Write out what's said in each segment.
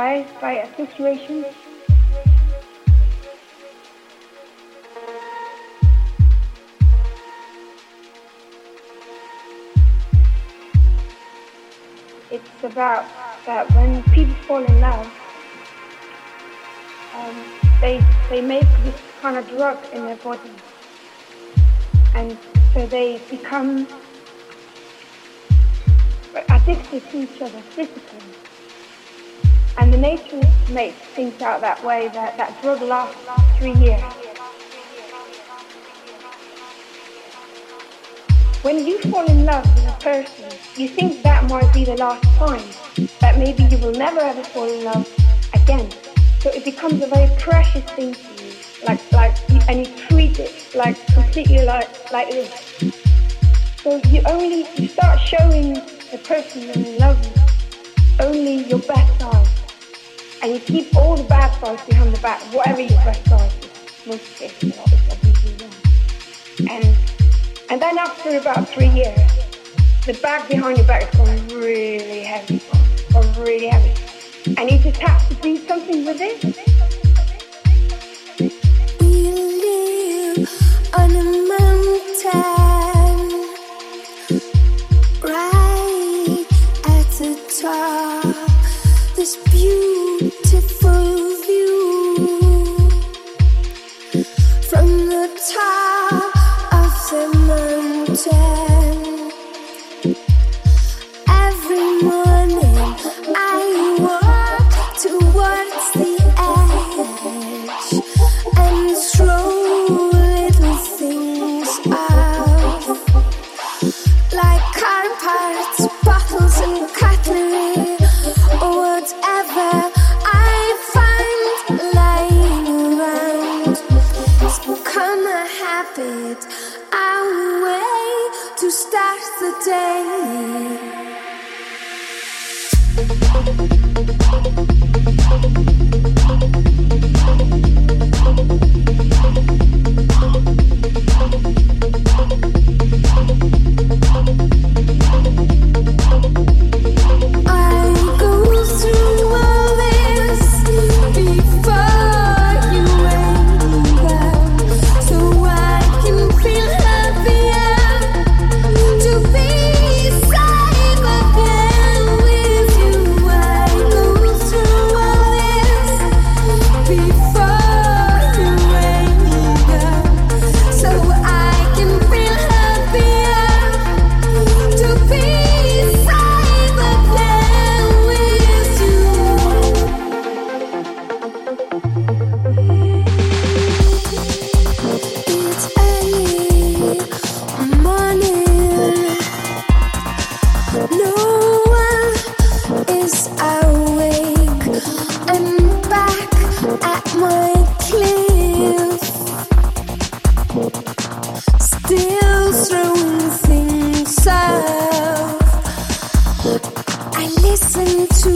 by, by a situation. It's about that when people fall in love, um, they they make this kind of drug in their body, and so they become addicted to each other physically. And the nature makes things out that way that that drug lasts three years. When you fall in love with a person, you think that might be the last time, that maybe you will never ever fall in love again. So it becomes a very precious thing to you, like like, and you treat it like completely like like this. So you only you start showing the person in love only your best side, and you keep all the bad sides behind the back, whatever your best side is. Most wrong. And and then after about three years, the bag behind your back is going really heavy, going really heavy. And you just have to do something with it. Beautiful listen to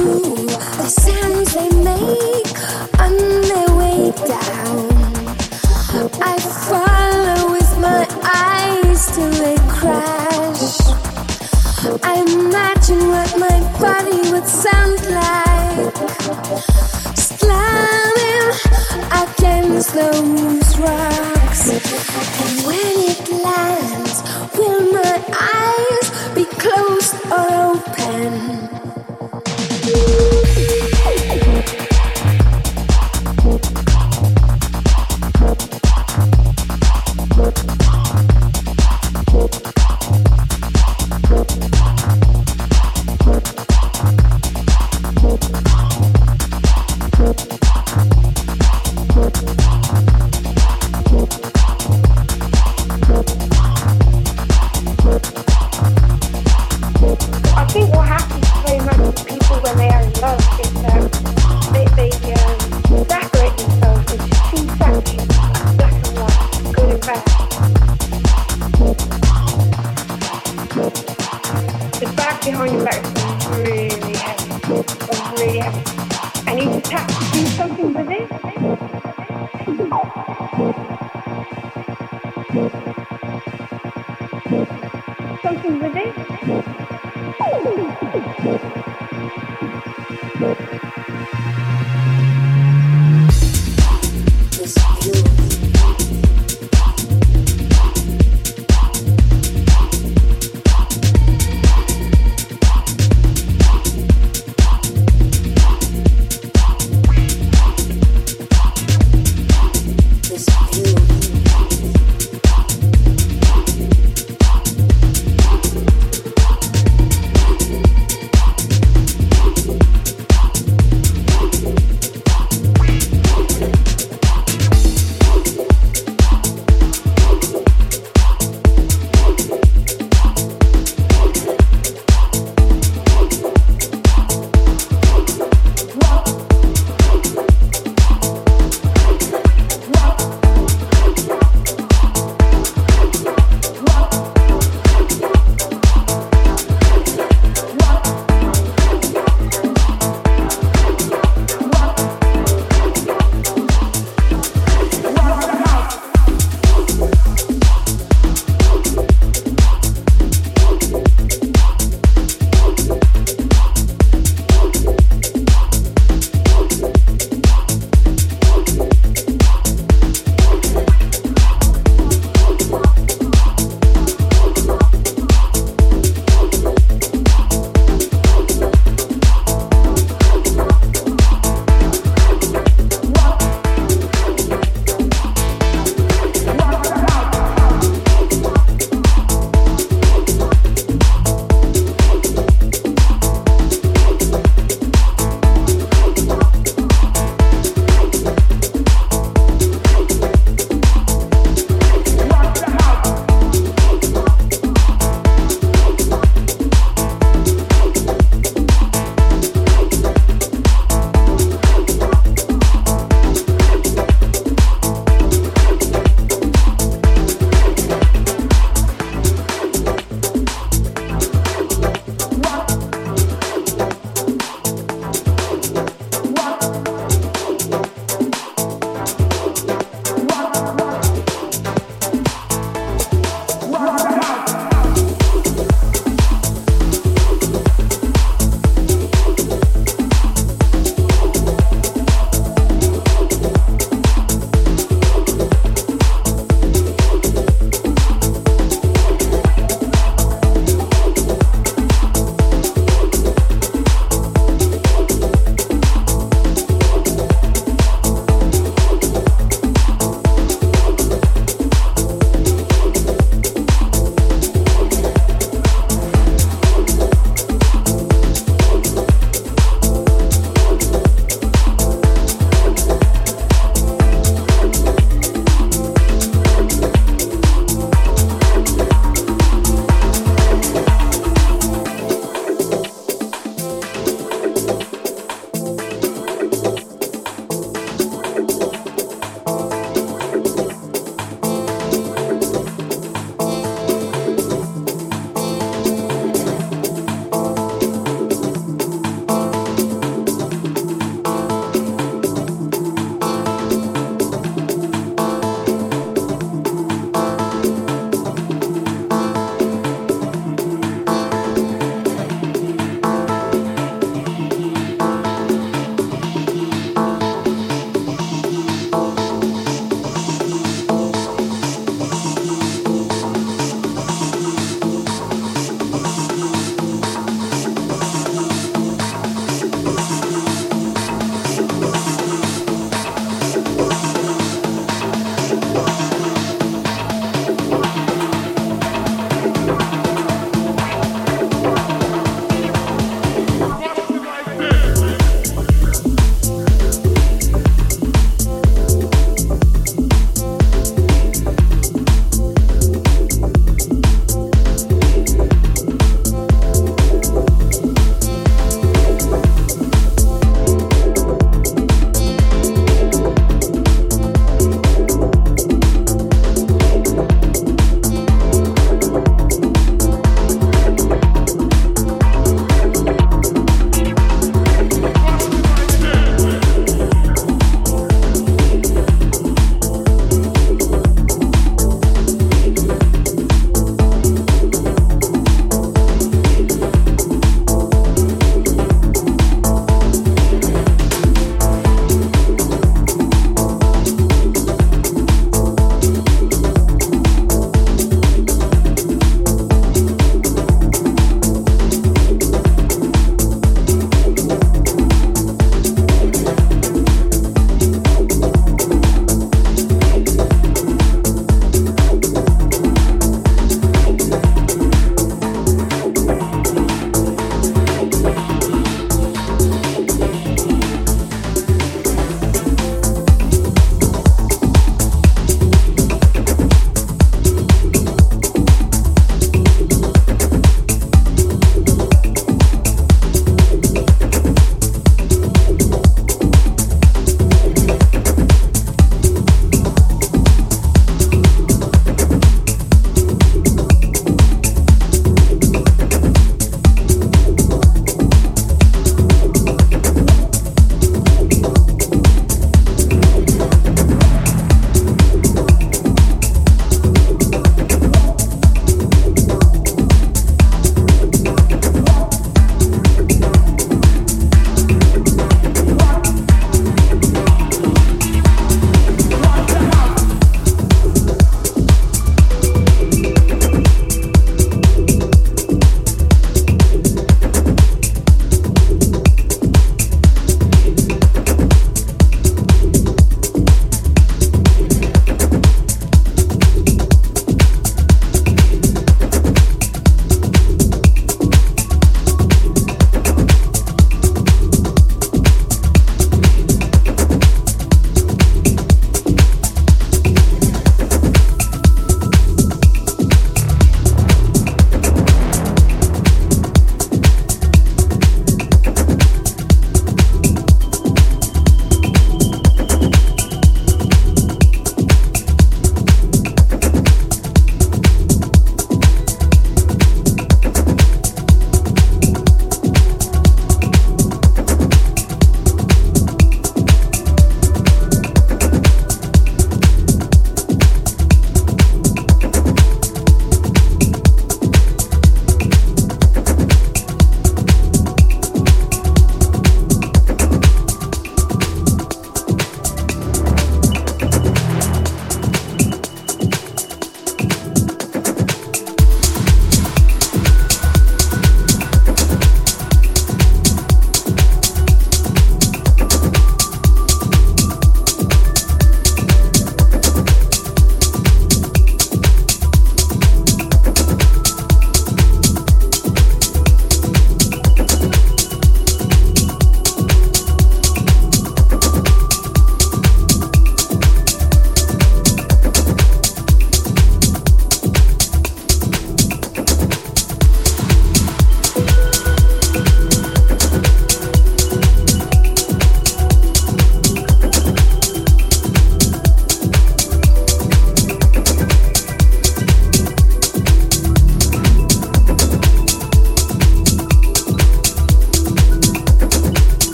the sounds they make on their way down. I follow with my eyes till they crash. I imagine what my body would sound